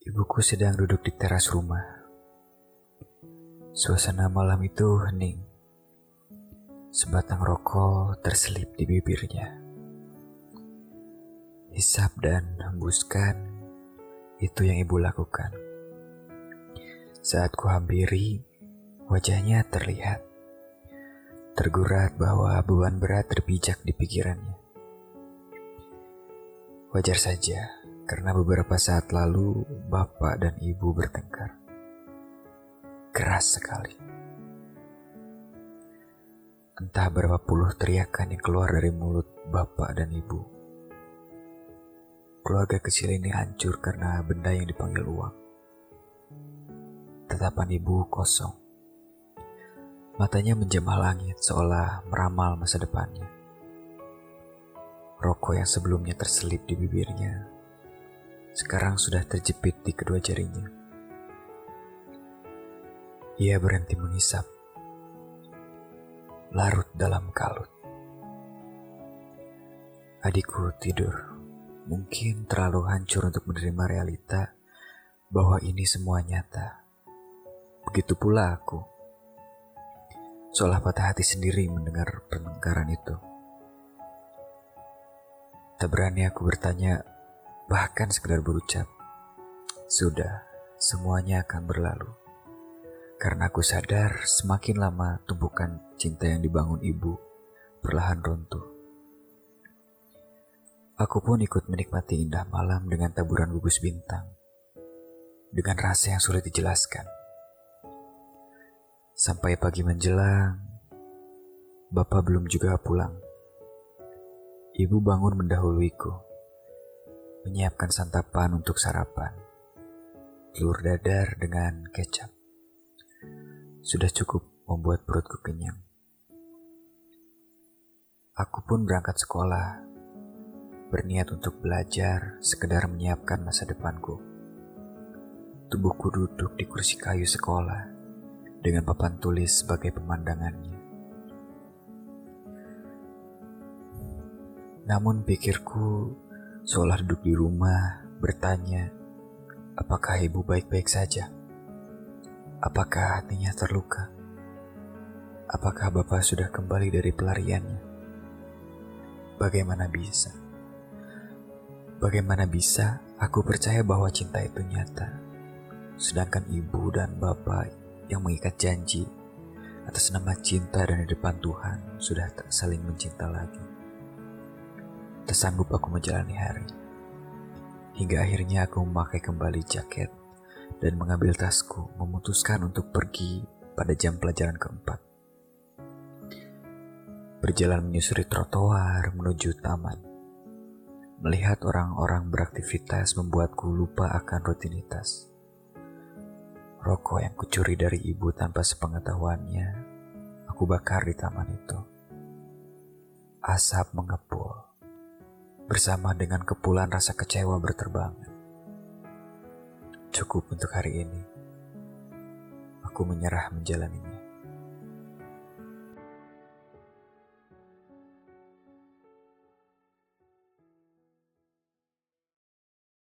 Ibuku sedang duduk di teras rumah. Suasana malam itu hening. Sebatang rokok terselip di bibirnya. Hisap dan hembuskan, itu yang ibu lakukan. Saat ku hampiri, wajahnya terlihat. Tergurat bahwa beban berat terpijak di pikirannya. Wajar saja, karena beberapa saat lalu bapak dan ibu bertengkar. Keras sekali. Entah berapa puluh teriakan yang keluar dari mulut bapak dan ibu. Keluarga kecil ini hancur karena benda yang dipanggil uang. Tetapan ibu kosong. Matanya menjamah langit seolah meramal masa depannya. Rokok yang sebelumnya terselip di bibirnya, sekarang sudah terjepit di kedua jarinya. Ia berhenti mengisap, larut dalam kalut. Adikku tidur, mungkin terlalu hancur untuk menerima realita bahwa ini semua nyata. Begitu pula aku, seolah patah hati sendiri mendengar pertengkaran itu. Tak berani aku bertanya, bahkan sekedar berucap. Sudah, semuanya akan berlalu. Karena aku sadar semakin lama tumpukan cinta yang dibangun ibu perlahan runtuh. Aku pun ikut menikmati indah malam dengan taburan gugus bintang. Dengan rasa yang sulit dijelaskan. Sampai pagi menjelang, Bapak belum juga pulang. Ibu bangun mendahuluiku, menyiapkan santapan untuk sarapan. Telur dadar dengan kecap. Sudah cukup membuat perutku kenyang. Aku pun berangkat sekolah, berniat untuk belajar, sekedar menyiapkan masa depanku. Tubuhku duduk di kursi kayu sekolah, dengan papan tulis sebagai pemandangannya. Namun pikirku seolah duduk di rumah bertanya, apakah ibu baik-baik saja? Apakah hatinya terluka? Apakah bapak sudah kembali dari pelariannya? Bagaimana bisa? Bagaimana bisa aku percaya bahwa cinta itu nyata, sedangkan ibu dan bapak yang mengikat janji atas nama cinta dan di depan Tuhan sudah tak saling mencinta lagi. Tak sanggup aku menjalani hari. Hingga akhirnya aku memakai kembali jaket dan mengambil tasku memutuskan untuk pergi pada jam pelajaran keempat. Berjalan menyusuri trotoar menuju taman. Melihat orang-orang beraktivitas membuatku lupa akan rutinitas. Rokok yang kucuri dari ibu tanpa sepengetahuannya, aku bakar di taman itu. Asap mengepul bersama dengan kepulan rasa kecewa berterbangan. Cukup untuk hari ini. Aku menyerah menjalaninya.